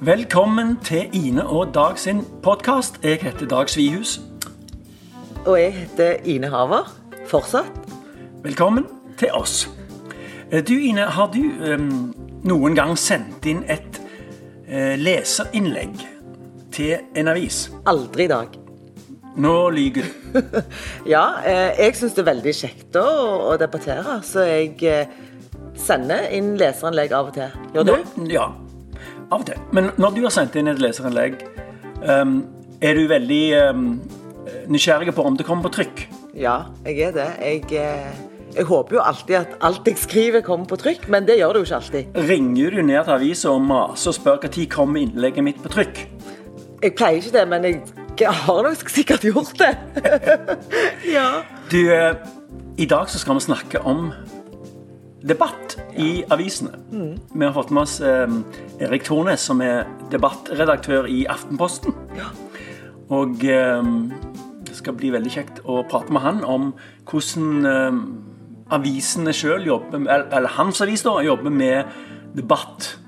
Velkommen til Ine og Dag sin podkast. Jeg heter Dag Svihus. Og jeg heter Ine Haver. Fortsatt. Velkommen til oss. Eh, Du Ine, har du um, noen gang sendt inn et uh, leserinnlegg til en avis? Aldri i dag. Nå lyver du. Ja, eh, jeg syns det er veldig kjekt å, å debattere, så jeg sender inn leserinnlegg av og til. Gjør du? Ja, av og til. Men når du har sendt inn et leserinnlegg, um, er du veldig um, nysgjerrig på om det kommer på trykk? Ja, jeg er det. Jeg, eh, jeg håper jo alltid at alt jeg skriver, kommer på trykk, men det gjør det jo ikke alltid. Ringer du ned til avisa og maser og spør når kommer innlegget mitt på trykk? Jeg pleier ikke det, men jeg, har nok sikkert gjort det. ja. Du, eh, i dag så skal vi snakke om debatt i avisene. Vi har fått med oss eh, Erik Tornes, som er debattredaktør i Aftenposten. Ja. Og eh, det skal bli veldig kjekt å prate med han om hvordan eh, avisene sjøl jobber Eller eller hans avis da, jobber med debatt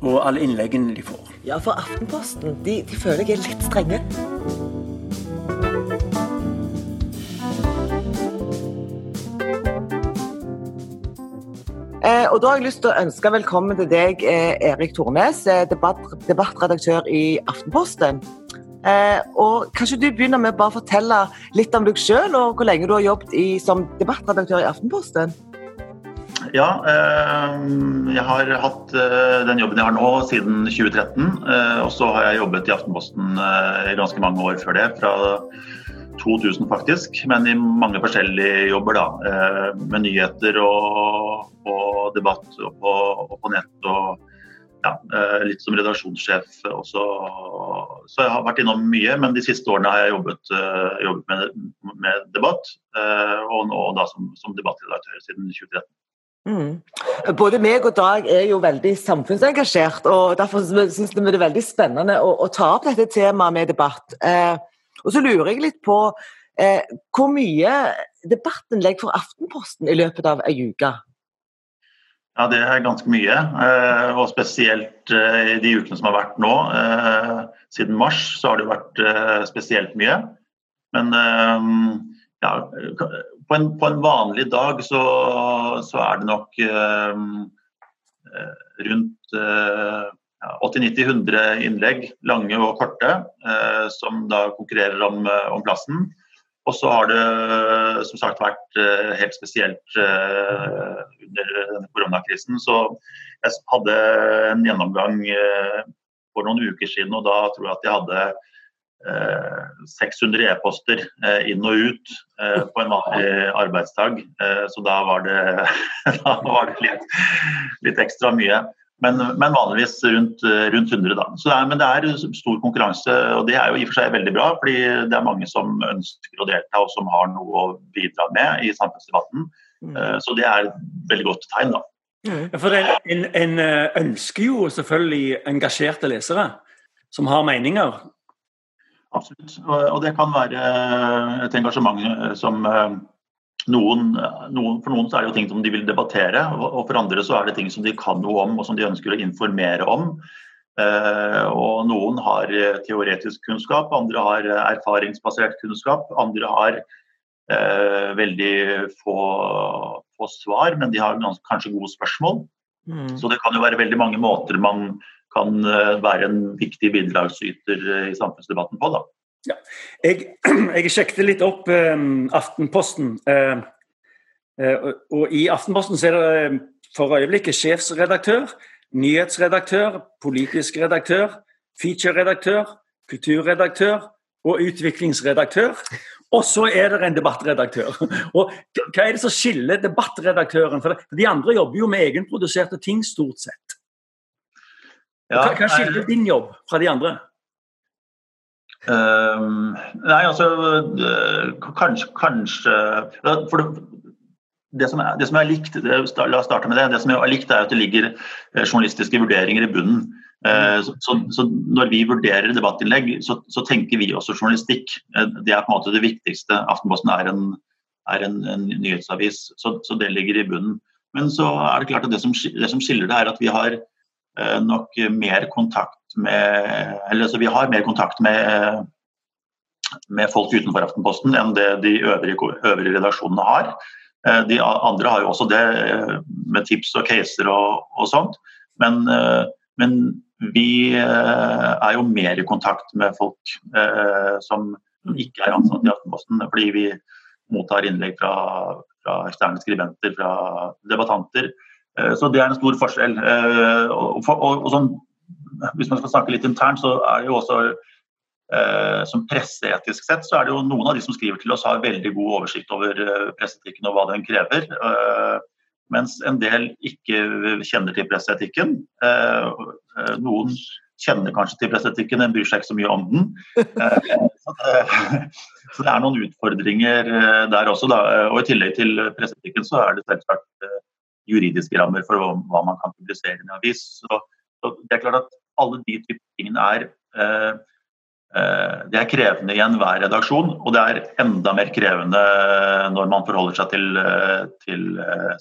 og alle innleggene de får. ja, for Aftenposten de, de føler jeg er litt strenge. Og Da har jeg lyst til å ønske velkommen til deg, eh, Erik Tornes, eh, debatt, debattredaktør i Aftenposten. Eh, og Kanskje du begynner med å bare fortelle litt om deg sjøl, og hvor lenge du har jobbet i, som debattredaktør i Aftenposten? Ja, eh, jeg har hatt eh, den jobben jeg har nå siden 2013. eh, Og så har jeg jobbet i Aftenposten eh, i ganske mange år før det, fra 2000 faktisk. Men i mange forskjellige jobber, da. eh, Med nyheter og, og debatt og på, og på nett. og ja, eh, litt som redaksjonssjef også. Så jeg har vært innom mye, men de siste årene har jeg jobbet, eh, jobbet med, med debatt. Og nå da som, som debattredaktør siden 2013. Mm. Både meg og Dag er jo veldig samfunnsengasjert, og derfor syns vi det er veldig spennende å, å ta opp dette temaet med debatt. Eh, og så lurer jeg litt på eh, hvor mye debattinnlegg for Aftenposten i løpet av ei uke? Ja, det er ganske mye. eh, Og spesielt eh, i de ukene som har vært nå. eh, Siden mars så har det vært eh, spesielt mye. Men eh, ja, på en, på en vanlig dag så, så er det nok rundt 80-90-100 innlegg, lange og korte, eh, som da konkurrerer om, eh, om plassen. Og så har det som sagt vært eh, helt spesielt under denne koronakrisen. Så jeg hadde en gjennomgang for noen uker siden, og da tror jeg at jeg hadde eh, 600 e-poster inn og ut på en vanlig arbeidsdag. Så da var det, da var det litt, litt ekstra mye. Men, men vanligvis rundt, eh, rundt 100, da. Så det er, men det er stor konkurranse, og det er jo i og for seg veldig bra. fordi det er mange som ønsker å delta og som har noe å bidra med i samfunnsdebatten. Mm. Så det er et veldig godt tegn, da. Ja, For en, en, en eh, ønsker jo selvfølgelig engasjerte lesere som har meninger. Absolutt. Og og det kan være et engasjement eh, som eh, noen, noen, For noen så er det jo ting som de vil debattere, og for andre så er det ting som de kan noe om og som de ønsker å informere om. Eh, og noen har eh, teoretisk kunnskap, andre har eh, erfaringsbasert kunnskap. Andre har eh, veldig få, få svar, men de har gans, kanskje gode spørsmål. Mm. Så det kan jo være veldig mange måter man kan eh, være en viktig bidragsyter i samfunnsdebatten på. da. Jeg, jeg sjekket litt opp eh, Aftenposten. Eh, eh, og, I Aftenposten så er det eh, for øyeblikket sjefsredaktør, nyhetsredaktør, politisk redaktør, featureredaktør, kulturredaktør og utviklingsredaktør. Og så er det en debattredaktør. Og Hva er det som skiller debattredaktøren? For de andre jobber jo med egenproduserte ting, stort sett. Og Hva, hva skiller din jobb fra de andre? Ehm, nei, altså eh, Kanskje, kanskje For det, det, som er, det som er likt, det, la oss starte med det. Det som er likt, er at det ligger eh, journalistiske vurderinger i bunnen. Eh, Så, så, så når vi vurderer debattinnlegg, så, så tenker vi også journalistikk. Det er på en måte det viktigste. Aftenposten er en, er en, en nyhetsavis, så, det ligger i bunnen. Men så er det klart at det som, det som skiller det, er at vi har nok mer kontakt med eller så Vi har mer kontakt med, med folk utenfor Aftenposten enn det de øvrige, øvrige redaksjonene har. Eh, de andre har jo også det med tips og caser og, og sånt. Men, men, vi er jo mer i kontakt med folk som ikke er ansatt i Aftenposten. Fordi vi mottar innlegg fra, fra eksterne skribenter, fra debattanter. Så det er en stor forskjell. Og, og, og, sånn hvis man skal snakke litt internt, så er det jo også eh, som presseetisk sett, så er det jo noen av de som skriver til oss har veldig god oversikt over eh, presseetikken og hva den krever. Eh, mens en del ikke kjenner til presseetikken. Eh, eh, noen kjenner kanskje til presseetikken, men bryr seg ikke så mye om den. Så det, så det er noen utfordringer der også. Da. Og i tillegg til presseetikken så er det selvsagt juridiske rammer for hva man kan publisere i en avis. Så, så det er klart at alle de typer tingene er eh, eh, det er krevende i enhver redaksjon, og det er enda mer krevende når man forholder seg til, eh, til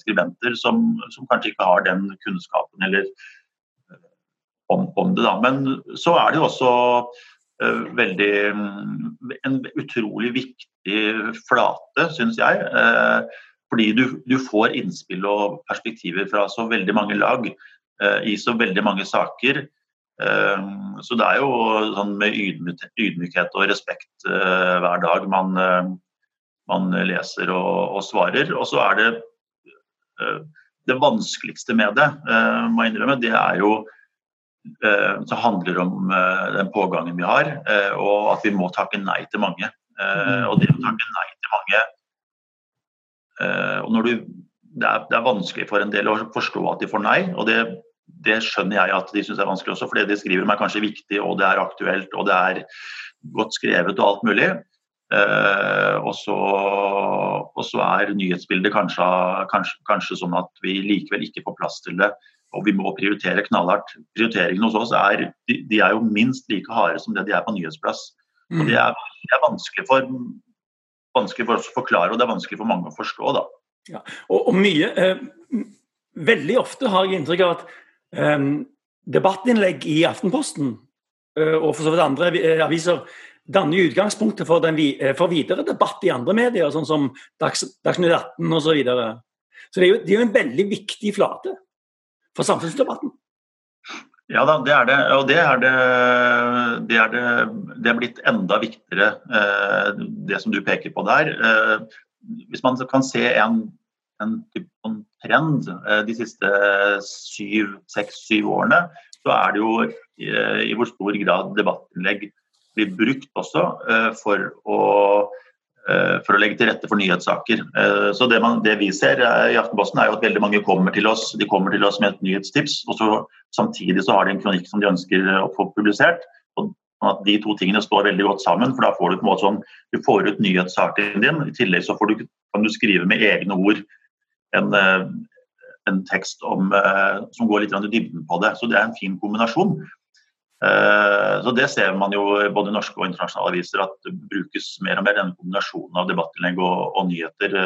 skribenter som, som, kanskje ikke har den kunnskapen eller om, om, det. Da. Men så er det jo også uh, veldig en utrolig viktig flate, syns jeg. Uh, fordi du, du, får innspill og perspektiver fra så veldig mange lag uh, i så veldig mange saker. Ehm, så det er jo sånn med ydmykhet og respekt eh, hver dag man, eh, man leser og, og, svarer. Og så er det eh, det vanskeligste med det, må jeg innrømme, det er jo så handler om den pågangen vi har, og at vi må takke nei til mange. Mm. Og det å takke nei til mange og når du, det, er, det er vanskelig for en del å forstå at de får nei, og det det skjønner jeg at de syns er vanskelig også, for det de skriver om er kanskje viktig, og det er aktuelt, og det er godt skrevet og alt mulig. Uh, og, så, og, så, er nyhetsbildet kanskje, kanskje, kanskje, sånn at vi likevel ikke får plass til det. Og vi må prioritere knallhardt. Prioriteringene hos oss er, de, de er jo minst like harde som det de er på nyhetsplass. Mm. Og det er, det er vanskelig, for, vanskelig, for, oss å forklare, og det er vanskelig for mange å forstå. da. Ja, og, og mye, eh, Veldig ofte har jeg inntrykk av at debattinnlegg i Aftenposten uh, og for så vidt andre uh, aviser danner utgangspunktet for, den, uh, for, videre debatt i andre medier, sånn som Dags, Dagsnytt 18 osv. Så, videre. så det er, jo, det er jo en veldig viktig flate for samfunnsdebatten. Ja da, det er det. Og det er, det, det er, det, det er blitt enda viktigere, det som du peker på der. Hvis man kan se en, en, en trend eh, de siste seks-syv årene, så er det jo eh, i hvor stor grad debattinnlegg blir brukt også eh, for å, for å legge til rette for nyhetssaker. Så det, man, det, vi ser i Aftenposten er jo at veldig mange kommer til oss de kommer til oss med et nyhetstips, og så samtidig så har de en kronikk som de ønsker å få publisert. og at De to tingene står veldig godt sammen, for da får du på en måte sånn, du får ut nyhetssaken din. I tillegg så du, kan du skrive med egne ord en, eh, en tekst om, eh, som går litt i dybden på det. Så det er en fin kombinasjon. Eh, så Det ser man jo både i norske og internasjonale aviser, at det brukes mer og mer denne kombinasjonen av debattinnlegg og, og, nyheter.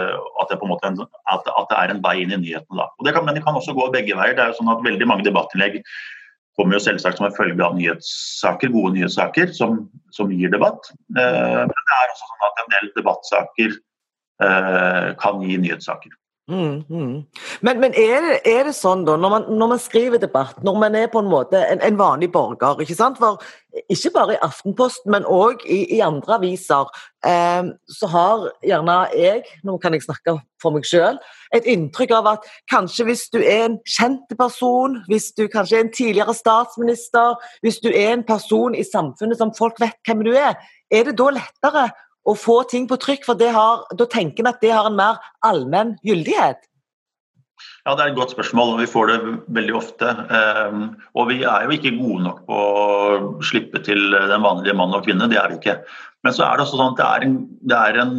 At det, på en måte at, at det er en vei inn i nyhetene. da. Og det kan, men det kan også gå begge veier. det er jo sånn at Veldig mange debattinnlegg kommer jo selvsagt som en følge av nyhetssaker, gode nyhetssaker som, som gir debatt. Men det er også sånn at en del debattsaker kan gi nyhetssaker. Mm, mm. Men, men er, det, er, det, sånn, da, når man, når man, skriver debatt, når man er på en måte en, en vanlig borger ikke sant? For ikke bare i Aftenposten, men òg i, i, andre aviser, eh, så har gjerne jeg, nå kan jeg snakke for meg sjøl, et inntrykk av at kanskje hvis du er en kjent person, hvis du kanskje er en tidligere statsminister, hvis du er en person i samfunnet som folk vet hvem du er, er det da lettere å få ting på trykk, for har, da tenker vi at det har en mer allmenn gyldighet? Ja, Det er et godt spørsmål, og vi får det veldig ofte. Ehm, og vi er jo ikke gode nok på å slippe til den vanlige mann og kvinne, det er vi ikke. Men så er det også sånn at det er, en, det er, en,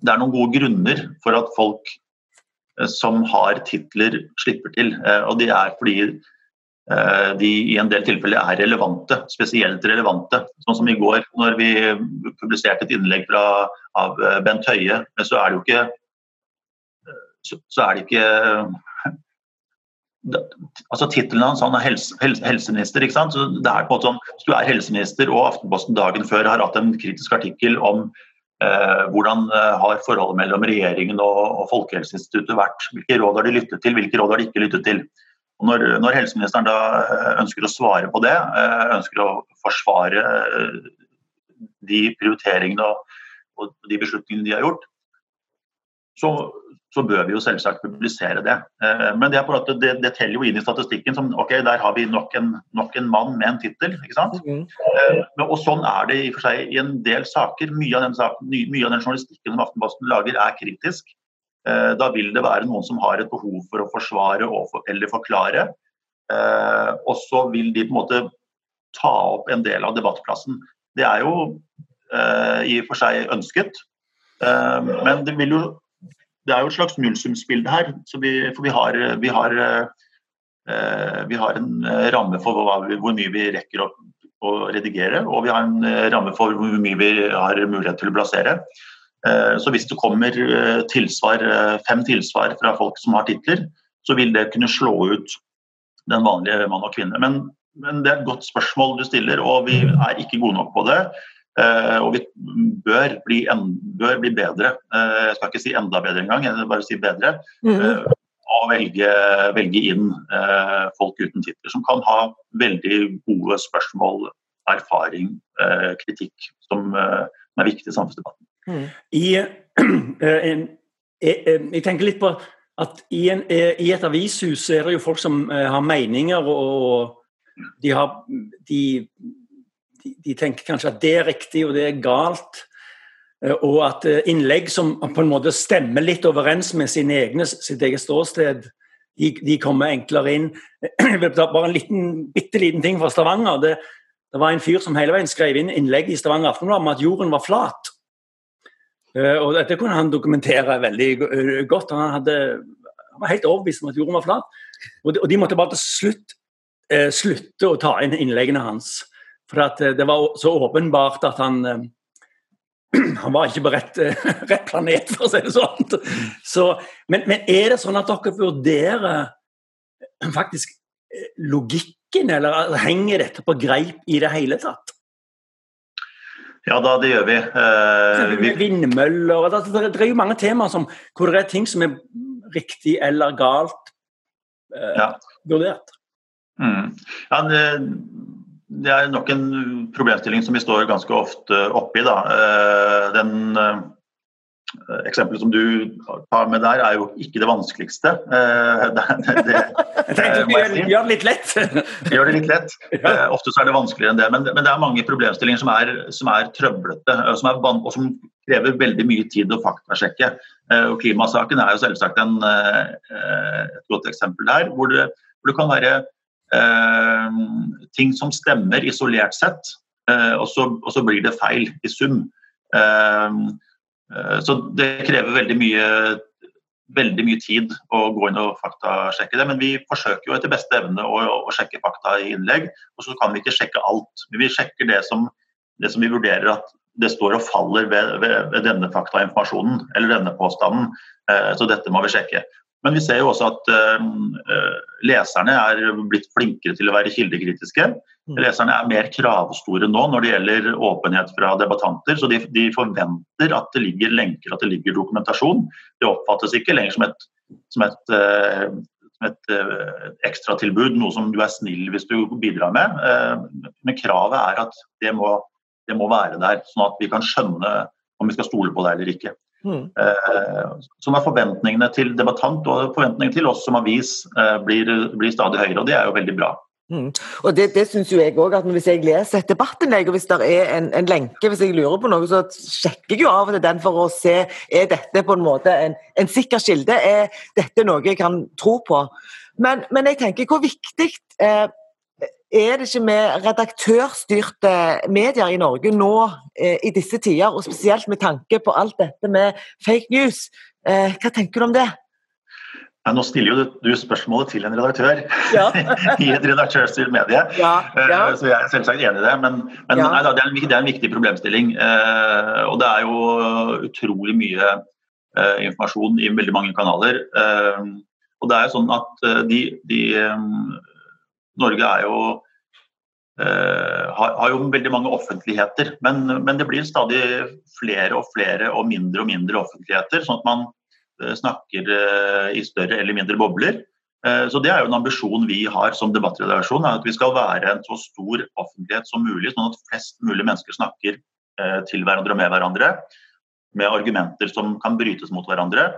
det er noen gode grunner for at folk eh, som har titler, slipper til. Eh, og det er fordi de i en del tilfeller er relevante, spesielt relevante. Sånn som i går, når vi publiserte et innlegg fra, av eh, Bent Høie. Men så er det jo ikke så, så er det ikke altså Tittelen hans han er helse, helse, helseminister. ikke sant? Så det er på en måte sånn, Hvis du er helseminister og Aftenposten dagen før har hatt en kritisk artikkel om eh, hvordan eh, har forholdet mellom regjeringen og, og Folkehelseinstituttet vært, hvilke råd har de lyttet til, hvilke råd har de ikke lyttet til. Og når, når helseministeren da eh, ønsker å svare på det, eh, ønsker å forsvare de prioriteringene og, og de beslutningene de har gjort, så, så, bør vi jo selvsagt publisere det. Eh, men det, måte, det, det, teller jo inn i statistikken som ok, der har vi nok en, nok en mann med en tittel. Mm. Og sånn er det i, for seg, i en del saker. Mye av den, saken, mye av den journalistikken som Aftenposten lager, er kritisk. Eh, da vil det være noen som har et behov for å forsvare eller forklare. Og så vil de på en måte ta opp en del av debattplassen. Det er jo i og for seg ønsket, men det vil jo det er jo et slags nullsumsbilde her. Vi, for vi har, vi, har, eh, vi har, en eh, ramme for vi, hvor mye vi rekker å, å, redigere, og vi har en eh, ramme for hvor mye vi har mulighet til å plassere. Eh, så hvis det kommer eh, tilsvar, eh, fem tilsvar fra folk som har titler, så vil det kunne slå ut den vanlige mann og kvinne. Men, men det er et godt spørsmål du stiller, og vi er ikke gode nok på det. Og vi bør bli, bør bli bedre. Jeg skal ikke si enda bedre engang, jeg vil bare si bedre. Mm. Og velge, velge inn folk uten titler, som kan ha veldig gode spørsmål, erfaring, kritikk, som, som, er viktig i samfunnsdebatten. Mm. I, en, jeg, tenker litt på at i, en, i, et avishus er det jo folk som har meninger, og de har de de, tenker kanskje at det er riktig og det er galt. Eh, og at eh, innlegg som på en måte stemmer litt overens med sin egne, sitt eget ståsted, de, de kommer enklere inn. Bare en liten, bitte liten ting fra Stavanger. Det, det, var en fyr som hele veien skrev inn innlegg i Stavanger Aftenblad om at jorden var flat. Eh, og Dette kunne han dokumentere veldig godt. Han, hadde, han var helt overbevist om at jorden var flat. Og de, og de måtte bare til slutt slutte å ta inn innleggene hans. For eh, det var så åpenbart at han eh, han var ikke på rett, eh, rett, planet, for å si det sånn. Så, men, men, er det sånn at dere vurderer faktisk logikken, eller henger dette på greip i det hele tatt? Ja da, det gjør vi. Eh, vi... Vindmøller det, det, er jo mange temaer som, hvor det er ting som er riktig eller galt eh, ja. vurdert. Mm. Ja, det, det er nok en problemstilling som vi står ganske ofte oppi. Da. Eh, den eh, Eksempelet som du tar med der, er jo ikke det vanskeligste. Eh, det, det, jeg tenkte du gjør, gjør det litt lett. gjør det litt lett. Ofte så er det vanskeligere enn det. Men, men det er mange problemstillinger som er, som er trøblete, som er, og som krever veldig mye tid å faktasjekke. Og Klimasaken er jo selvsagt en, et godt eksempel der, hvor det, hvor det kan være Eh, ting som stemmer isolert sett, eh, og så, og, så, blir det feil i sum. Eh, så det krever veldig mye, veldig mye tid å gå inn og faktasjekke det. Men vi forsøker jo etter beste evne å, å, sjekke fakta i innlegg. Og så kan vi ikke sjekke alt. Men vi sjekker det som, det som vi vurderer at det står og faller ved, ved, ved denne faktainformasjonen eller denne påstanden. Så dette må vi sjekke. Men vi ser jo også at uh, leserne er blitt flinkere til å være kildekritiske. Mm. Leserne er mer kravstore nå når det gjelder åpenhet fra debattanter. Så de, de, forventer at det ligger lenker, at det ligger dokumentasjon. Det oppfattes ikke lenger som et, som et, uh, som et uh, ekstratilbud, noe som du er snill hvis du bidrar med. men kravet er at det må, det må være der, sånn at vi kan skjønne om vi skal stole på det eller ikke. Mm. Eh, som er forventningene til debattant og forventningene til oss som avis eh, blir, blir stadig høyere, og det er jo veldig bra. Mm. Og Det, det syns jo jeg òg, at hvis jeg leser et debattinnlegg, og hvis det er en, en, lenke, hvis jeg lurer på noe, så sjekker jeg jo av og til den for å se er dette på en måte en, en sikker kilde. Er dette noe jeg kan tro på? Men, men jeg tenker, hvor viktig eh, er det ikke med redaktørstyrte medier i Norge nå eh, i disse tider, og spesielt med tanke på alt dette med fake news? Eh, hva tenker du om det? Ja, nå stiller jo du spørsmålet til en redaktør ja. i et redaktørstyrt medie, ja, ja. Eh, så jeg er selvsagt enig i det. Men, men nei, da, det, er en, det, er en, viktig problemstilling. Eh, og det er jo utrolig mye eh, informasjon i veldig mange kanaler. Eh, Og det er jo sånn at de, de Norge er jo har, har, jo veldig mange offentligheter, men, men, det blir stadig flere og flere og mindre og mindre offentligheter. Sånn at man snakker uh, i større eller mindre bobler. så Det er jo en ambisjon vi har som debattredaksjon, at vi skal være en så stor offentlighet som mulig, sånn at flest mulig mennesker snakker til hverandre og med hverandre. Med argumenter som kan brytes mot hverandre.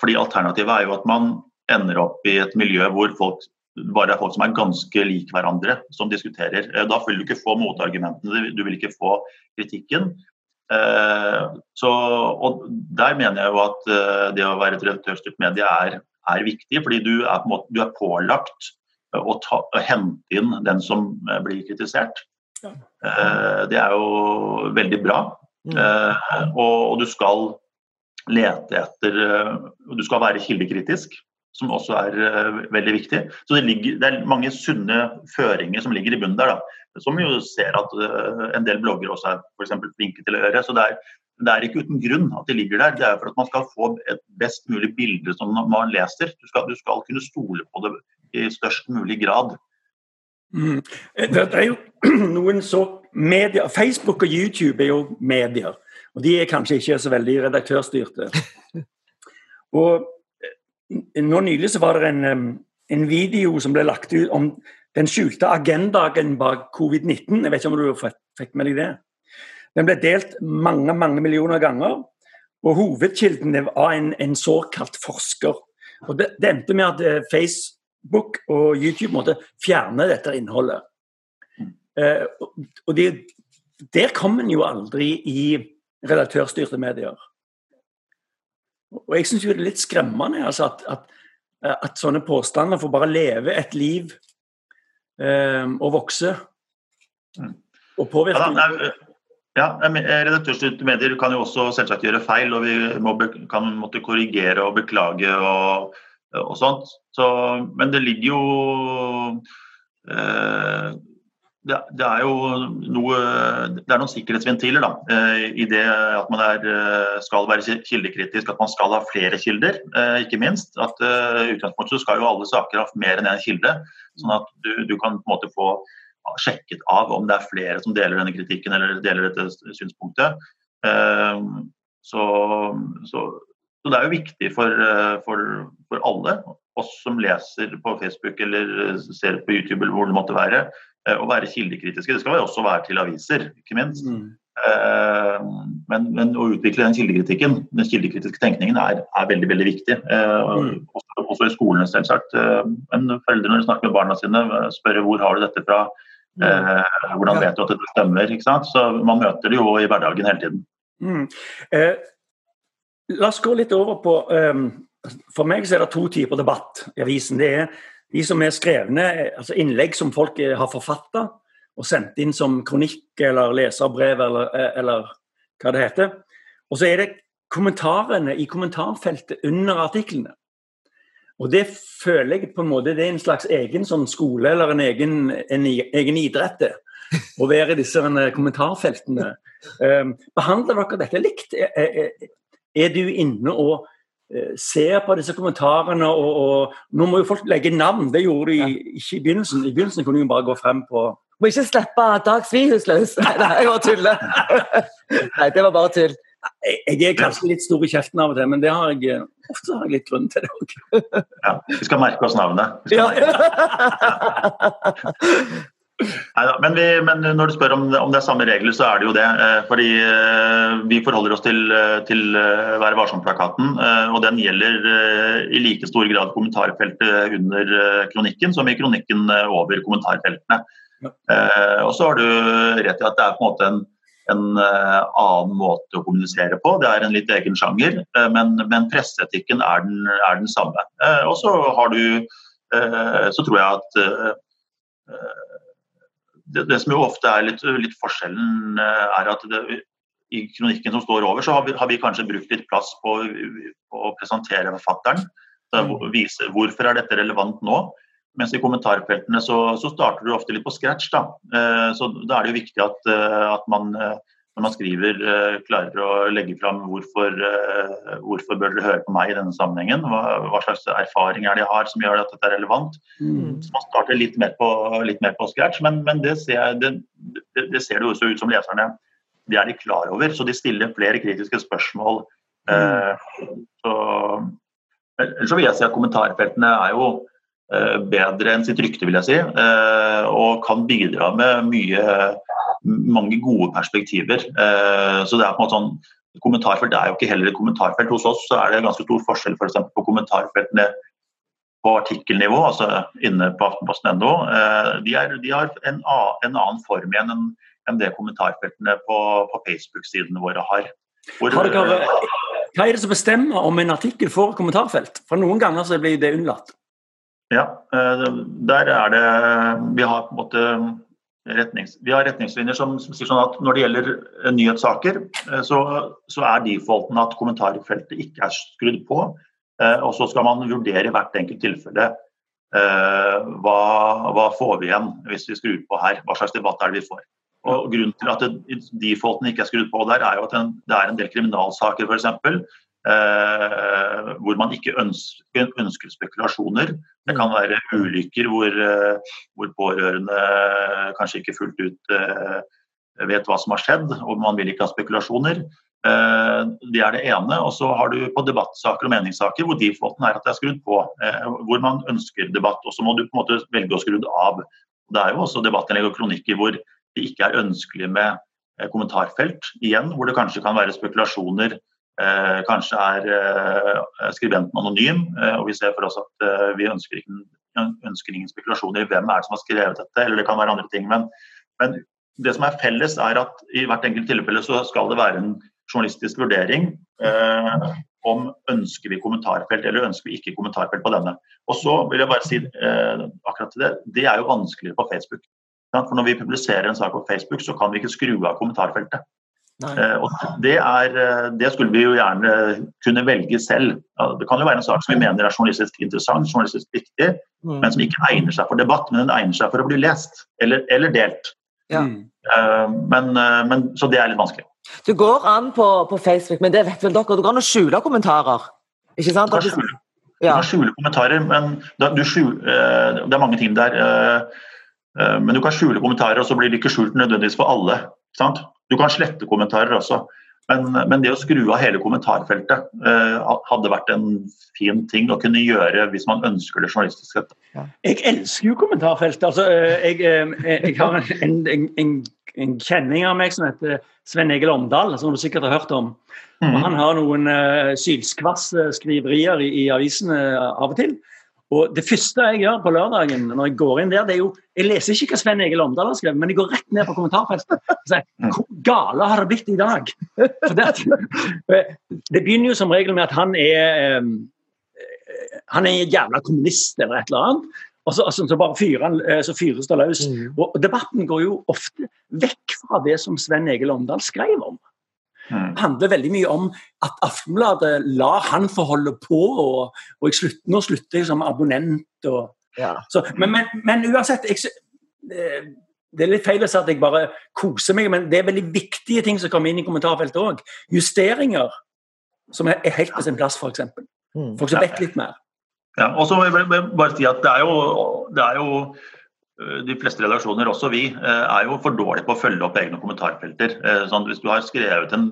fordi Alternativet er jo at man ender opp i et miljø hvor folk bare er folk som er ganske lik hverandre, som diskuterer. Eh, da vil du ikke få motargumentene, du vil ikke få kritikken. Eh, så, og Der mener jeg jo at eh, det å være et redaktørstyrt medie er, er, viktig, fordi du er, på måte, du er pålagt å, ta, å, hente inn den som blir kritisert. Ja. Det er jo veldig bra. Mm. Og, og du skal lete etter Du skal være kildekritisk som også er veldig viktig. Så det, ligger, det, er mange sunne føringer som ligger i bunnen der. Da. Som jo ser at uh, en del blogger også er for flinke til å gjøre. Så det er, det er, ikke uten grunn at de ligger der. Det er for at man skal få et best mulig bilde som man leser. Du skal, du skal kunne stole på det i størst mulig grad. Mm. Det, er jo noen så medier Facebook og YouTube er jo medier. Og de er kanskje ikke så veldig redaktørstyrte. Og nå nylig så var det en, en, video som ble lagt ut om den skjulte agendaen bak covid-19. Jeg vet ikke om du fikk med deg det? Den ble delt mange mange millioner ganger. Og hovedkilden var en, en såkalt forsker. Og det, det, endte med at eh, Facebook og YouTube måtte fjerne dette innholdet. Eh, og det, der kom en jo aldri i redaktørstyrte medier. Og jeg syns det er litt skremmende altså, at, at, at, sånne påstander får bare leve et liv um, og vokse. Mm. Og påvirke. Ja, ja, Redaktørstyrte medier kan jo også selvsagt gjøre feil, og vi må, kan måtte korrigere og beklage og, og sånt. Så, men det ligger jo eh, det, det, er jo noe, det er noen sikkerhetsventiler da, eh, i det at man er, eh, skal være kildekritisk, at man skal ha flere kilder, eh, ikke minst. At utgangspunktet skal jo alle saker ha mer enn én en kilde, sånn at du, du, kan på en måte få sjekket av om det er flere som deler denne kritikken eller deler dette synspunktet. Så, så, så det er jo viktig for, for, for alle, oss som leser på Facebook eller ser på YouTube eller hvor det måtte være, å være kildekritiske. Det skal vi også være til aviser, ikke minst. Mm. Eh, men, men, å utvikle den kildekritikken, den kildekritiske tenkningen, er, er veldig veldig viktig. Eh, mm. Også, også, i skolene, selvsagt. Men foreldre når de snakker med barna sine, spør hvor har du dette fra. Mm. Hvordan vet du at dette stemmer? ikke sant? Så Man møter det jo i hverdagen hele tiden. Mm. Eh, la oss gå litt over på um, For meg så er det to typer debatt i avisen. Det er de som er skrevne, altså innlegg som folk har forfatta og sendt inn som kronikk eller leserbrev eller, eller hva det heter. Og så er det kommentarene i kommentarfeltet under artiklene. Og det føler jeg på en måte det er en slags egen sånn skole eller en egen, en egen idrett. Å være i disse kommentarfeltene. Um, behandler dere dette likt? Er, er, er, du inne og Eh, ser på disse kommentarene og, og, Nå må jo folk legge navn, det gjorde de ja. ikke i begynnelsen. I begynnelsen kunne de bare gå frem på Må ikke slippe Dag Svihus løs. Nei, jeg bare tuller. Nei, det var bare tull. Jeg, jeg er kanskje litt stor i kjeften av og til, men det har jeg, ofte har jeg litt grunn til det òg. Ja, vi skal merke oss navnet. Ja. Neida, men, vi, men, når du spør om, om, det er samme regler, så er det jo det. Eh, fordi eh, vi forholder oss til, eh, til Vær varsom-plakaten. Og den gjelder i like stor grad kommentarfeltet under kronikken som i kronikken over kommentarfeltene. Ja. Og så har du rett i at det er på en måte en, en annen måte å kommunisere på. Det er en litt egen sjanger, men, men presseetikken er er den samme. Og så har du Så tror jeg at det, det, som jo ofte er litt, litt forskjellen, eh, er at det, i kronikken som står over, så har vi, har vi kanskje brukt litt plass på, på å presentere forfatteren. Mm. Vise hvorfor er dette relevant nå. Mens i kommentarfeltene så, så starter du ofte litt på scratch. Da. Eh, så da er det jo viktig at, eh, at man når man skriver, uh, klarer å legge fram hvorfor, uh, hvorfor bør dere høre på meg i denne sammenhengen. Hva, hva, slags erfaring er det jeg har som gjør at dette er relevant. Mm. Så Man starter litt mer på, litt mer på scratch, men, men det, ser, det, det, det, ser det også ut som leserne det er de klar over. Så de stiller flere kritiske spørsmål. Mm. Så, så vil jeg si at kommentarfeltene er jo bedre enn sitt rykte, vil jeg si. Og kan bidra med mye mange gode perspektiver. Eh, så det er på en måte sånn Kommentarfelt er jo ikke heller et kommentarfelt. Hos oss så er det ganske stor forskjell for eksempel, på kommentarfeltene på artikkelnivå, altså inne på aftenposten.no. Eh, de, de, har en, en, annen form igjen enn, enn det kommentarfeltene på, på Facebook-sidene våre har. Hvor, har dere, hva er det som bestemmer om en artikkel får kommentarfelt? For noen ganger så blir det unnlatt. Ja, eh, der er det Vi har på en måte retnings, vi har retningslinjer som, som, sier sånn at når det gjelder eh, nyhetssaker, eh, så, så er defaulten at kommentarfeltet ikke er skrudd på. Eh, og så skal man vurdere i hvert enkelt tilfelle hva, hva får vi igjen hvis vi skrur på her. Hva slags debatt er det vi får. Og Grunnen til at defaulten ikke er skrudd på der, er jo at det er en del kriminalsaker f.eks. Eh, hvor man ikke ønsker, ønsker, spekulasjoner. Det kan være ulykker hvor, eh, hvor, pårørende kanskje ikke fullt ut eh, vet hva som har skjedd, og man vil ikke ha spekulasjoner. Eh, det er det ene. Og så har du på debattsaker og meningssaker hvor defaulten er at det er skrudd på. Eh, hvor man ønsker debatt, og så må du på en måte velge å skru det av. Det er jo også debattinnlegg og kronikker hvor det ikke er ønskelig med eh, kommentarfelt. Igjen, hvor det kanskje kan være spekulasjoner kanskje er eh, skribenten anonym, eh, og vi ser for oss at vi ønsker, ikke, ønsker ingen spekulasjoner i hvem er det som har skrevet dette, eller det kan være andre ting. Men, men, det som er felles, er at i hvert enkelt tilfelle så skal det være en journalistisk vurdering eh, om ønsker vi kommentarfelt eller ønsker vi ikke kommentarfelt på denne. Og så vil jeg bare si eh, akkurat til det, det er jo vanskeligere på Facebook. For Når vi publiserer en sak på Facebook, så kan vi ikke skru av kommentarfeltet. Eh, og det, er, eh, det, skulle vi jo gjerne kunne velge selv. Det kan jo være en sak som vi mener er journalistisk interessant, journalistisk viktig, mm. men som ikke egner seg for debatt, men den egner seg for å bli lest eller, eller delt. Ja. Eh, men, men, så det er litt vanskelig. Du går an på, på, Facebook, men det vet vel dere, du går an å skjule kommentarer? Ikke sant? Du kan skjule, du kan skjule kommentarer, men du skjule, det er mange ting der. Men du kan skjule kommentarer, og så blir det ikke skjult nødvendigvis for alle. Sant? Du kan slette kommentarer også. Men, men, det å skru av hele kommentarfeltet eh, hadde vært en fin ting å kunne gjøre hvis man ønsker det journalistisk sett. Jeg elsker jo kommentarfeltet. Altså, jeg, jeg, eh, jeg, har en, en, en, en, kjenning av meg som heter Sven Egil Omdal, som du sikkert har hørt om. Mm. Og han har noen uh, sylskvass-skriverier i, i avisene av og til. Og Det første jeg gjør på lørdagen når jeg går inn der, det er jo Jeg leser ikke hva Sven Egil Omdal har skrevet, men jeg går rett ned på kommentarfeltet og sier hvor gale har det blitt i dag? Det, det, begynner jo som regel med at han er han er en jævla kommunist eller et eller annet. Og så, altså, så bare fyrer han, eh, så fyres det løs. Mm. Og Debatten går jo ofte vekk fra det som Sven Egil Omdal skrev om. Mm. handler veldig mye om at Aftenbladet lar han få holde på, og, og jeg slutter, nå slutter jeg som abonnent. Og, ja. så, men, men, men, uansett jeg, eh, Det er litt feil å si at jeg bare koser meg, men det er veldig viktige ting som kommer inn i kommentarfeltet òg. Justeringer som er, er helt på sin plass, f.eks. Mm. Folk som vet litt mer. Ja, og så må jeg bare si at det er jo, det er jo de fleste redaksjoner, også vi, eh, er jo for dårlige på å følge opp egne kommentarfelter. Sånn, hvis du har skrevet en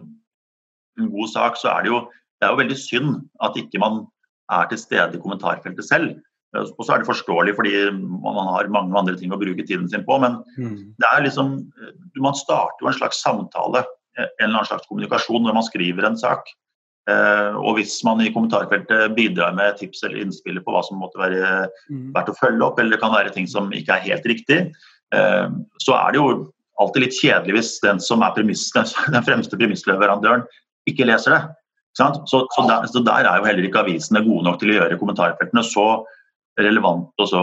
en god sak, så er det jo, det er jo veldig synd at ikke man er til stede i kommentarfeltet selv. Og så er det forståelig fordi man har mange andre ting å bruke tiden sin på. Men mm. det er liksom, man starter jo en slags samtale, en eller annen slags kommunikasjon når man skriver en sak. Eh, og hvis man i kommentarfeltet bidrar med tips eller innspill på hva som måtte være mm. verdt å følge opp, eller det kan være ting som ikke er helt riktig, eh, så er det jo alltid litt kjedelig hvis den som er premiss, den fremste premissleverandøren ikke leser det. Så, så, der, så, der, er jo heller ikke avisene gode nok til å gjøre kommentarfeltene så relevante og så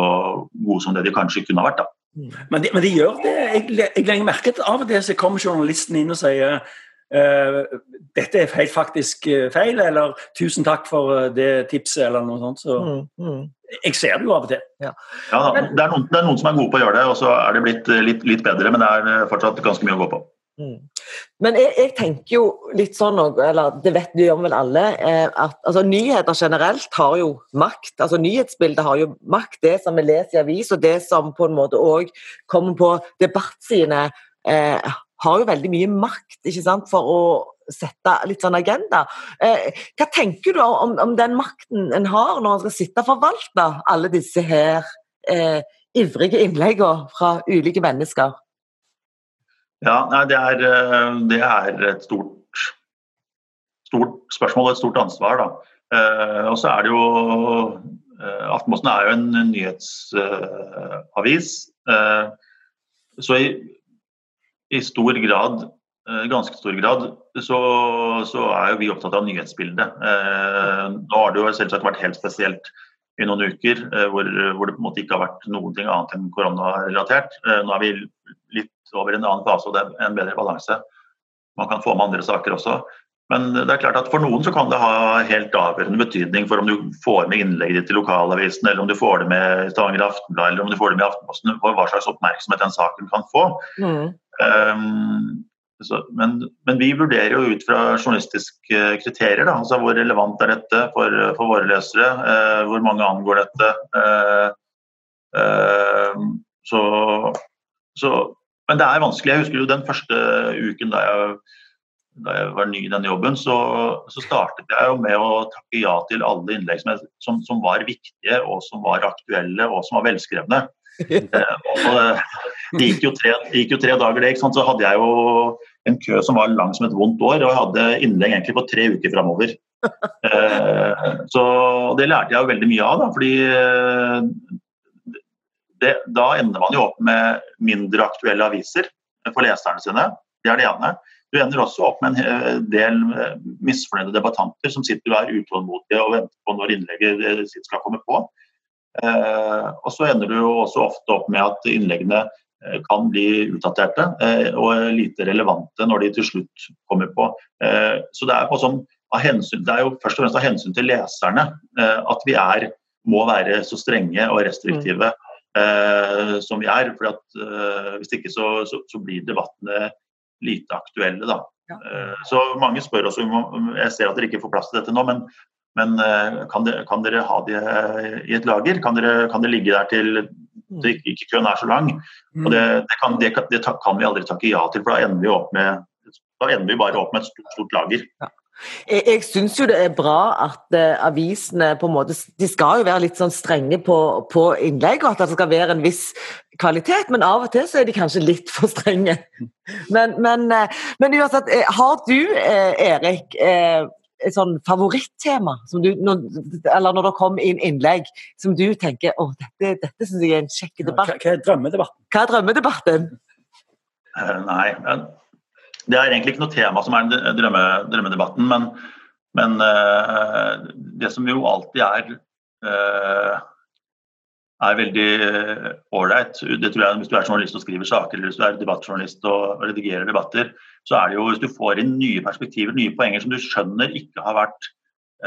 gode som det de kanskje kunne ha vært. da. Mm. Men de, men de gjør det. Jeg, jeg legger merke til av og til så kommer journalisten inn og sier dette er helt faktisk eh, feil, eller tusen takk for eh, det tipset, eller noe sånt. Så mm, mm. jeg ser det jo av og til. Ja, ja det, er noen, det, er noen, som er gode på å gjøre det, og så er det blitt litt, litt bedre, men det er fortsatt ganske mye å gå på. Mm. Men jeg, jeg, tenker jo litt sånn, eller det vet vi om vel alle, eh, at altså, nyheter generelt har jo makt. altså Nyhetsbildet har jo makt. Det som vi leser i avis, og det som på en måte òg kommer på debattsidene, eh, har jo veldig mye makt ikke sant, for å sette litt sånn agenda. Eh, hva tenker du om, om, den makten en har når en skal sitte og forvalte alle disse her eh, ivrige innleggene fra ulike mennesker? Ja, nei, det, er, eh, det er, et stort, stort, spørsmål og et stort ansvar. Da. Eh, og så er det jo eh, Aftenposten er jo en nyhetsavis. Eh, så i, i, stor grad, eh, ganske stor grad, så, så, er jo vi opptatt av nyhetsbildet. Eh, nå har det jo selvsagt vært helt spesielt i noen uker hvor, hvor, det på en måte ikke har vært noen ting annet enn koronarelatert. Nå er vi litt over en annen fase, og det er en bedre balanse. Man kan få med andre saker også. Men det er klart at for noen så kan det ha helt avgjørende betydning for om du får med innlegget ditt i lokalavisen, eller om du får det med i Stavanger Aftenblad, eller om du får det med i Aftenposten, for hva slags oppmerksomhet den saken kan få. Mm. Um, så, men, men, vi vurderer jo ut fra journalistiske kriterier. Da, altså Hvor relevant er dette for, for våre lesere? Uh, hvor mange angår dette? Uh, uh, så, så men det er vanskelig. Jeg husker jo den første uken da jeg, da jeg var ny i den jobben, så, så, startet jeg jo med å takke ja til alle innlegg som, jeg, som, som, var viktige, og som var aktuelle og som var velskrevne. eh, det gikk jo, tre, gikk jo tre dager, det. Så hadde jeg jo en kø som var lang som et vondt år, og jeg hadde innlegg egentlig på tre uker framover. Eh, så det lærte jeg jo veldig mye av, da, fordi det, da ender man jo opp med mindre aktuelle aviser for leserne sine. Det er det ene. Du ender også opp med en del eh, misfornøyde debattanter som sitter og er utålmodige og venter på når innlegget sitt skal komme på. Eh, og så ender du også ofte opp med at innleggene eh, kan bli utdaterte eh, og lite relevante når de til slutt kommer på. Eh, så det er, sånn, hensyn, det er, jo først og fremst av hensyn til leserne eh, at vi er, må være så strenge og restriktive. Mm eh, som vi er. for at, eh, Hvis ikke så, så, så, blir debattene lite aktuelle. da. Ja. Eh, så mange spør om Jeg ser at dere ikke får plass til dette nå, men, men eh, kan, dere, kan, dere, ha det i et lager? Kan, dere, kan det ligge der til mm. det ikke, ikke køen er så lang? Mm. Og det, det, kan, det, det, kan, vi aldri takke ja til, for da ender vi, opp med, da ender vi bare opp med et stort, stort lager. Ja. Jeg, jeg syns jo det er bra at uh, avisene på en måte De skal jo være litt sånn strenge på, på innlegg, og at det skal være en viss kvalitet, men av og til så er de kanskje litt for strenge. Men, men, uh, men uansett, uh, har du, Erik, et sånn favorittema som du, når, eller når det kommer inn innlegg som du tenker å, dette, dette syns jeg er en kjekk debatt? hva, hva er drømmedebatten? Hva er drømmedebatten? nei, men det er egentlig ikke noe tema som er drømme, drømmedebatten, men, men uh, det som jo alltid er uh, er veldig ålreit. Det tror jeg Hvis du er journalist og skriver saker, eller hvis du er debattjournalist og redigerer debatter, så er det jo hvis du får inn nye perspektiver, nye poenger som du skjønner ikke har vært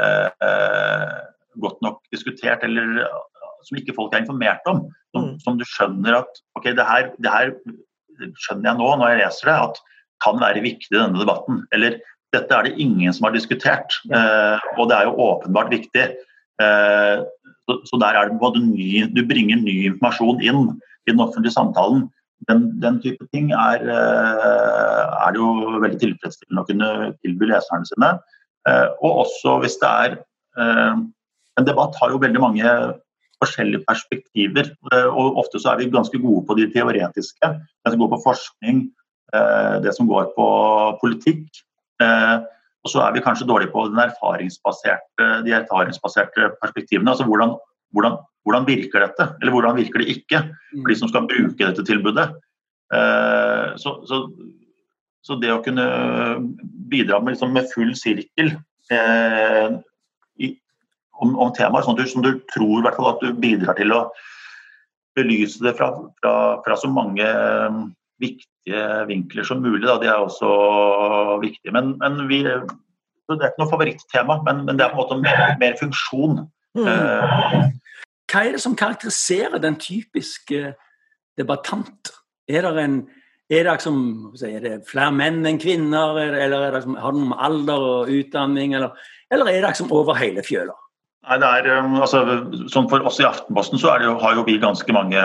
uh, godt nok diskutert, eller som ikke folk er informert om. Som, mm. som du skjønner at ok, det her, det her skjønner jeg nå når jeg leser det, at kan være viktig i denne debatten. Eller dette er det ingen som har diskutert, eh, og det er jo åpenbart viktig. Eh, så, så, der er det både ny, Du bringer ny informasjon inn i den offentlige samtalen. Den, den type ting er, eh, er, det jo veldig tilfredsstillende å kunne tilby leserne sine. Eh, og også hvis det er eh, En debatt har jo veldig mange forskjellige perspektiver. Eh, og ofte så er vi ganske gode på de teoretiske. Ganske gode på forskning, det som går på politikk. Eh, og så er vi kanskje dårlige på erfaringsbaserte, de erfaringsbaserte perspektivene. altså hvordan, hvordan, hvordan, virker dette, eller hvordan virker det ikke for de som skal bruke dette tilbudet. Eh, så, så, så det å kunne bidra med, liksom med full sirkel i, om, om temaer sånn som du tror hvert fall, at du bidrar til å belyse det fra, fra, fra så mange viktige vinkler som mulig. Da. De er også viktige. Men, men vi, det er ikke noe favorittema, men, men, det er på en måte mer, mer funksjon. Mm. Uh, Hva er det som karakteriserer den typiske debattant? Er det en, Er det, liksom, er det flere menn enn kvinner, eller er det, liksom, har det noe med alder og utdanning, eller, eller er det liksom over hele fjøla? Nei, det er, um, altså, sånn For oss i Aftenposten så jo, har jo vi ganske mange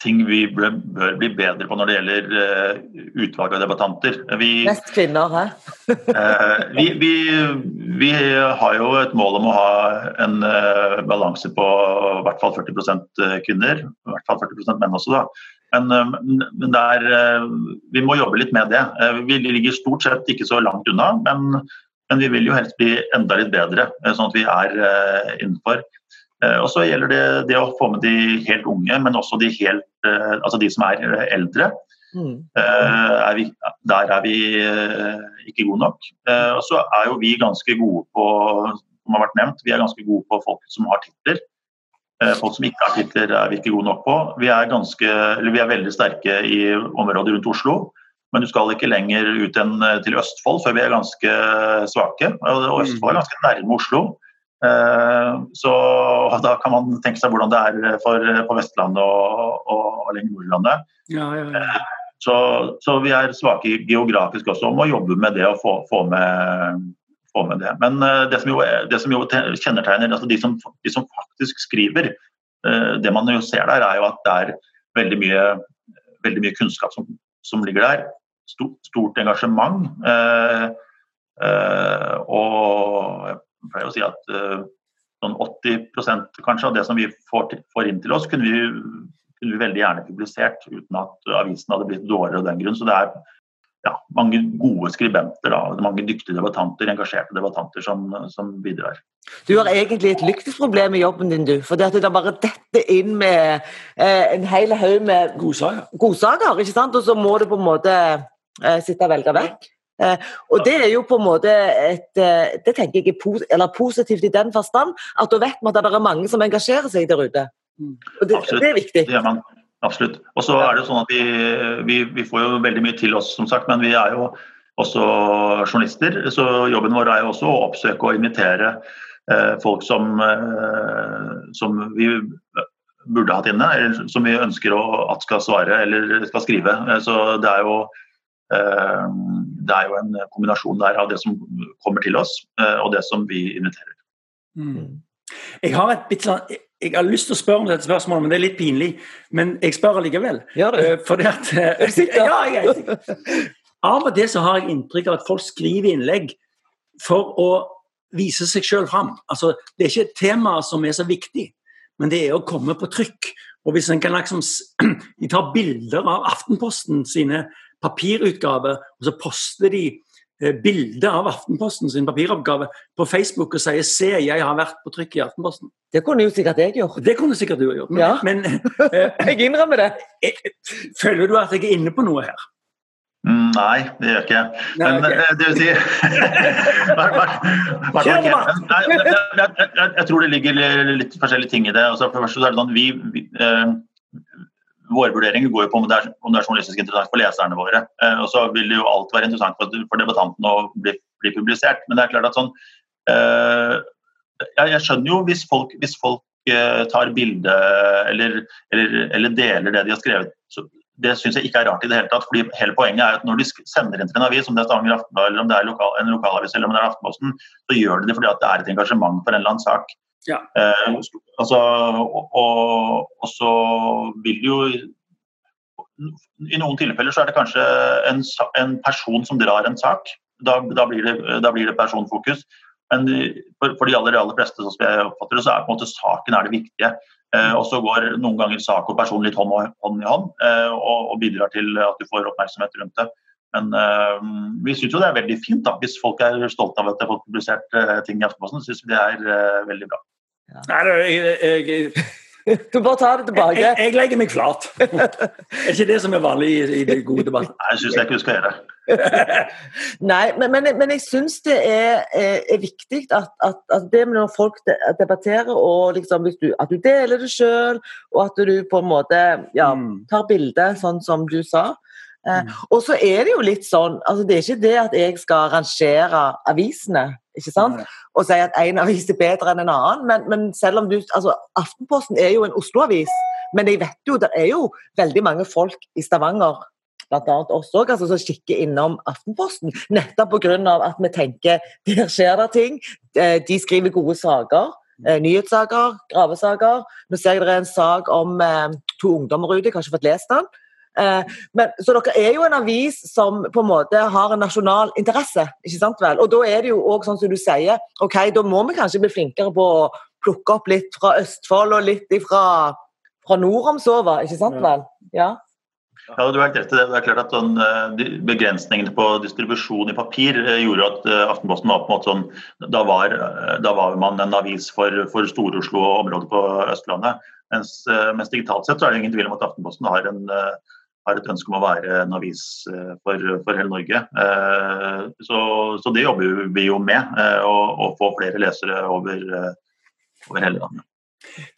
ting vi bør bli bedre på når det gjelder uh, utvalg av debattanter. Vi, Mest kvinner, hæ? uh, vi, vi, vi, har jo et mål om å ha en uh, balanse på i hvert fall 40 kvinner. I hvert fall 40% menn også, da. Men, men der, vi må jobbe litt med det. Vi ligger stort sett ikke så langt unna, men men vi vil jo helst bli enda litt bedre, eh, sånn at vi er eh, innenfor. Eh, og så gjelder det, det å få med de helt unge, men også de, helt, altså de som er eldre. Mm. Er vi, der er vi ikke gode nok. Og så er jo vi ganske gode på som har vært nevnt, vi er ganske gode på folk som har titler. Folk som ikke har titler er vi ikke gode nok på. Vi er, ganske, vi er veldig sterke i området rundt Oslo. Men du skal ikke lenger ut enn eh, til Østfold før vi er ganske svake. Og Østfold er ganske nærme Oslo. Eh, så da kan man tenke seg hvordan det er for, på Vestlandet og, og, og lenger nordlandet. Ja, ja, ja. Eh, så, så, vi er svake geografisk også, og må jobbe med det og få, få, med, få med, det. Men det som jo, det som jo kjennetegner altså de, som, de som faktisk skriver, det man jo ser der, er jo at det er veldig mye, veldig mye kunnskap som, som ligger der stort, engasjement. Eh, eh, og pleier å si at uh, sånn 80% kanskje av det som vi får, får inn til oss, kunne vi, kunne vi, veldig gjerne publisert uten at avisen hadde blitt dårligere av den grunn. Så det er ja, mange gode skribenter, da, mange dyktige debattanter, engasjerte debattanter som, som bidrar. Du har egentlig et lyktighetsproblem i jobben din, du. For det det bare dette inn med eh, en hel haug med godsaker. godsaker. ikke sant? Og så må du på en måte Eh, sitte og velge vekk. Eh, og det er jo på en måte et eh, Det tenker jeg er positivt i den forstand at da vet vi at det er mange som engasjerer seg der ute. Mm. Og det, det er viktig. Det gjør man. Absolutt. Og så er det sånn at vi, vi, vi, får jo veldig mye til oss, som sagt, men vi er jo også journalister. Så jobben vår er jo også å oppsøke og invitere eh, folk som, eh, som vi burde hatt inne, eller som vi ønsker å, at skal svare eller skal skrive. Så det er jo Eh, det er jo en kombinasjon der av det som kommer til oss, eh, og det som vi inviterer. Mm. Jeg har et bitte sånn jeg har lyst til å spørre om dette spørsmålet, men det er litt pinlig. Men jeg spør allikevel. Gjør det. Eh, fordi at, ja, jeg er. Av og til så har jeg inntrykk av at folk skriver innlegg for å vise seg sjøl fram. Altså, det er ikke et tema som er så viktig, men det er å komme på trykk. Og hvis en kan liksom De tar bilder av Aftenposten sine papirutgave, og så poster de eh, bilde av Aftenposten sin papiroppgave på Facebook og sier 'se, jeg har vært på trykk i Aftenposten'. Det kunne jo sikkert jeg gjort. Det kunne sikkert du ha gjort. Men, ja. men jeg innrømmer det. Føler du at jeg er inne på noe her? Mm, nei, det gjør ikke jeg. Men okay. Eh, det vil si jeg, tror det ligger litt forskjellige ting i det. Altså, for det første er det sånn, vi, vi eh, våre vurderinger går jo på om det, er, om det er journalistisk interessant for leserne våre. Eh, og så vil det jo alt være interessant for, for debattanten å bli, bli, publisert. Men det er klart at sånn eh, jeg, jeg, skjønner jo hvis folk, hvis folk eh, tar bilde eller, eller, eller, deler det de har skrevet. Så, det syns jeg ikke er rart i det hele tatt. fordi hele Poenget er at når de sender inn til en avis, om det er Stavanger Aftenblad eller om det er lokal, en lokalavis eller om det er Aftenposten, så gjør de det fordi det er et engasjement for en eller annen sak. Ja. Eh, altså, og, og, og, så vil jo I noen tilfeller så er det kanskje en, en person som drar en sak. Da, da, blir, det, da blir, det, personfokus. Men for, for de aller, aller fleste som jeg oppfatter det, så er på en måte saken er det viktige. Eh, og så går noen ganger sak og person litt hånd, hånd i hånd eh, og, og, bidrar til at du får oppmerksomhet rundt det. Men uh, vi syns jo det er veldig fint da, hvis folk er stolte av at de har fått publisert uh, ting i Aftenposten. Syns vi det er uh, veldig bra. Ja. Nei, jeg, jeg, jeg, Du bare tar det tilbake. Jeg, jeg, legger meg flat. er ikke det som er vanlig i, i de gode debattene? Nei, jeg syns jeg ikke du skal gjøre det. Nei, men, men, men jeg syns det er, er, er viktig at, at, at, det med når folk debatterer, og liksom, du, at du deler det sjøl, og at du på en måte ja, mm. tar bilde, sånn som du sa. Eh, mm. og så er det jo litt sånn altså Det er ikke det at jeg skal rangere avisene ikke sant? og si at én avis er bedre enn en annen, men, men, selv om du altså Aftenposten er jo en Oslo-avis, men jeg vet jo det er jo veldig mange folk i Stavanger bl.a. oss òg, altså, som kikker innom Aftenposten. Nettopp pga. at vi tenker der skjer det ting. Eh, de skriver gode saker. Eh, nyhetssaker, gravesaker. Nå ser jeg det er en sak om to ungdommer ute, jeg har ikke fått lest den. Eh, men, så dere er jo en avis som på en måte har en nasjonal interesse. ikke sant vel? Og da er det jo òg sånn som du sier, ok, da må vi kanskje bli flinkere på å plukke opp litt fra Østfold og litt fra, fra nord om sover, ikke sant vel? Ja. Ja, du har helt rett i det. Det er klart at sånn, eh, Begrensningene på distribusjon i papir eh, gjorde at Aftenposten var på en måte sånn Da var, da var man en avis for, for Stor-Oslo og området på Østlandet. Mens, mens, digitalt sett så er det ingen tvil om at Aftenposten har en har et ønske om å være en avis eh, for, for hele Norge. Eh, så, så, det jobber vi jo med, eh, å, å få flere lesere over, over, hele landet.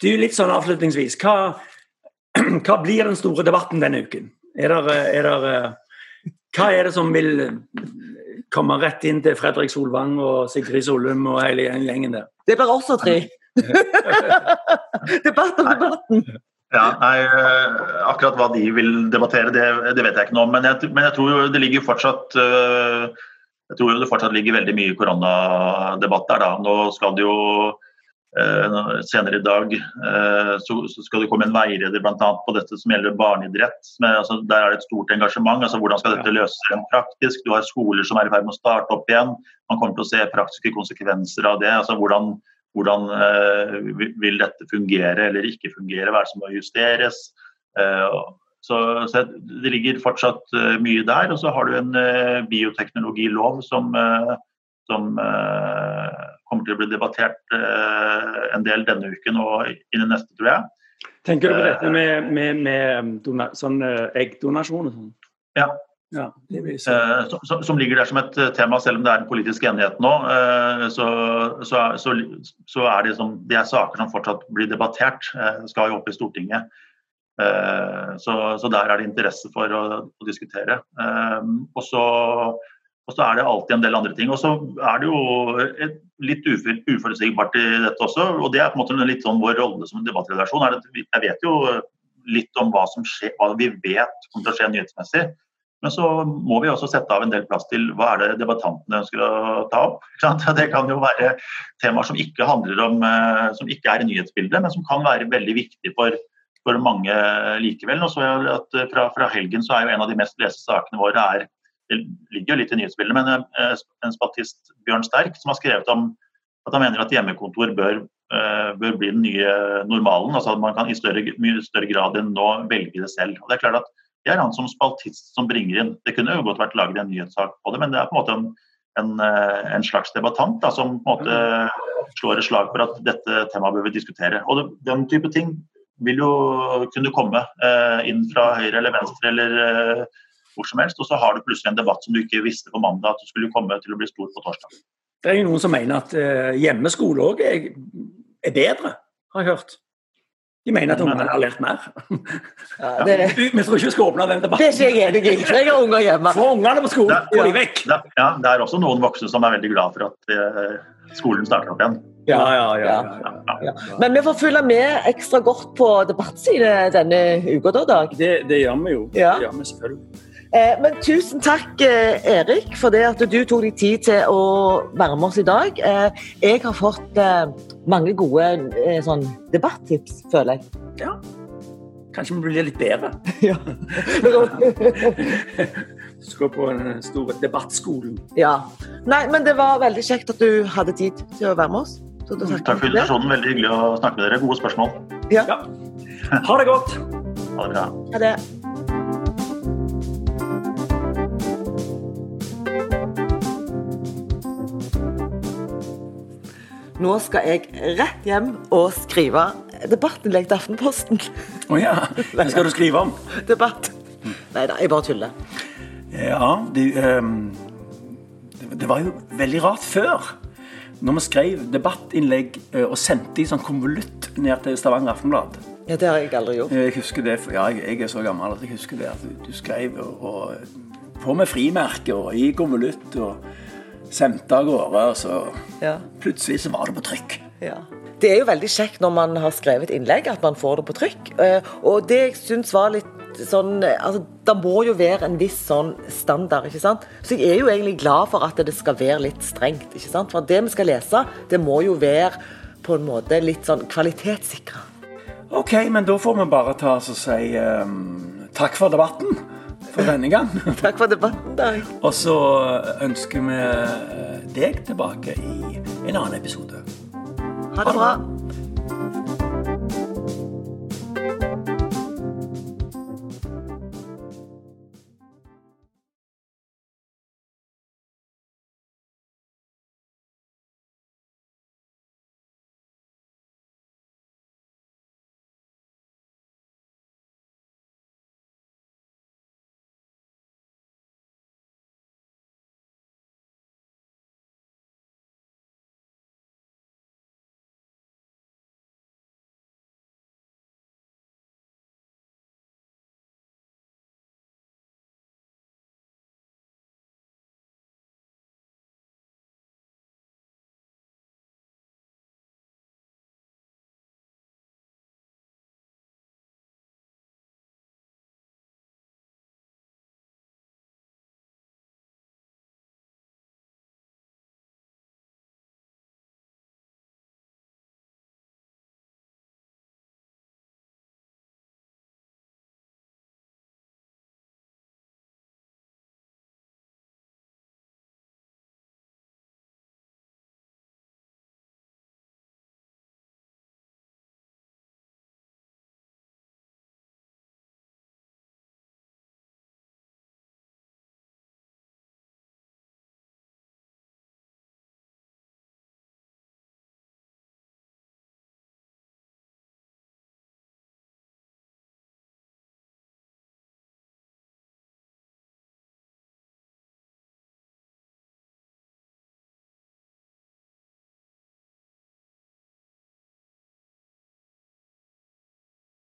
Du, litt sånn avslutningsvis, hva, hva, blir den store debatten denne uken? Er der, er der, hva er det som vil komme rett inn til Fredrik Solvang og Sigrid Solum og hele gjengen der? Det blir også tre. Debatt om debatten. Ja, nei, eh, Akkurat hva de vil debattere, det, det vet jeg ikke noe om. Men jeg, men jeg tror det ligger fortsatt eh, jeg tror det fortsatt ligger veldig mye koronadebatt der. da. Nå skal det jo eh, Senere i dag så, skal det komme en veileder bl.a. på dette som gjelder barneidrett. Men, altså, der er det et stort engasjement. altså Hvordan skal dette løses rent praktisk? Du har skoler som er i ferd med å starte opp igjen. Man kommer til å se praktiske konsekvenser av det. altså hvordan hvordan eh, vil dette fungere eller ikke fungere, hva er det som må justeres. Eh, så, så, Det ligger fortsatt eh, mye der. Og så har du en bioteknologilov som, som kommer til å bli debattert en del denne uken og innen neste, tror jeg. Tenker du på dette med, med, med sånn eggdonasjon og sånn? Ja, ja, eh, som, som, ligger der som et eh, tema, selv om det er en politisk enighet nå. Eh, så, så, så, så er det, som, det er saker som fortsatt blir debattert. Skal jo opp i Stortinget. Så, der er det interesse for å, å diskutere. Og så, er det alltid en del andre ting. Og så er det jo litt uforutsigbart i dette også. Og det er på en måte litt sånn vår rolle som debattredaksjon. Jeg vet jo litt om hva som skjer, hva vi vet kommer til å skje nyhetsmessig. Men så må vi også sette av en del plass til hva er det debattantene ønsker å ta opp. Det kan jo være temaer som ikke handler om, eh, som ikke er i nyhetsbildet, men som kan være veldig viktige for, for mange likevel. Nå så at fra, fra, helgen så er jo en av de mest leste sakene våre er, det ligger jo litt i nyhetsbildet, men eh, en spatist, Bjørn Sterk, som har skrevet om at han mener at hjemmekontor bør, eh, bør bli den nye normalen. altså at Man kan i større, mye større grad enn nå velge det selv. Og det er klart at er han som spaltist som bringer inn. Det kunne jo godt vært laget en nyhetssak på det, men det er på en måte en, en, eh, en slags debattant da, som på en måte slår et slag for at dette temaet bør vi diskutere. Og det, Den type ting vil jo kunne komme eh, inn fra høyre eller venstre eller eh, hvor som helst, og så har du plutselig en debatt som du ikke visste på mandag at du skulle komme til å bli stor på torsdag. Det er jo noen som mener at eh, hjemmeskole òg er, er bedre, har jeg hørt. De mener at ungene har lært mer. Ja, det... Vi tror ikke vi skal åpne den debatten. Det er ikke jeg enig i. Jeg har unger hjemme. Få ungene på skolen, få de vekk. Det, ja, det er også noen voksne som er veldig glad for at uh, skolen starter opp igjen. Ja, ja, ja, Men vi får følge med ekstra godt på debattside denne uka, da, Dag. Det, det gjør vi jo. Det gjør vi selvfølgelig. Eh, men tusen takk, eh, Erik, for det at du tok deg tid til å være med oss i dag. Eh, jeg har fått mange gode sånn, debattips, føler jeg. Ja. Kanskje vi blir litt bedre. ja. Skal på den store debattskolen. Ja. Nei, men det var veldig kjekt at du hadde tid til å være med oss. Takk for invitasjonen. Veldig hyggelig å snakke med dere. Gode spørsmål. Ja. ja. Ha det godt. Ha det bra. Ha det. Nå skal jeg rett hjem og skrive debattinnlegg til Aftenposten. Å oh ja. Hva skal du skrive om? Debatt. Nei da, jeg bare tuller. Ja, det, um, det, var jo veldig rart før. Når vi skrev debattinnlegg eh, og sendte i sånn konvolutt ned til Stavanger Aftenblad. Ja, Det har jeg aldri gjort. Jeg husker det, ja, jeg er så gammel at jeg husker det. At du skrev og, og på med frimerker og i konvolutt. og sendte av gårde, og så ja. plutselig så var det på trykk. Ja. Det er jo veldig kjekt når man har skrevet innlegg, at man får det på trykk. Eh, og det jeg syns var litt litt sånn altså, Det må jo være en viss sånn standard, ikke sant. Så jeg er jo egentlig glad for at det skal være litt strengt, ikke sant. For det vi skal lese, det må jo være på en måte litt sånn kvalitetssikra. OK, men da får vi bare ta oss og si um, takk for debatten for denne gang. takk for debatten, Dag. Og så ønsker vi deg tilbake i en annen episode. Ha det bra.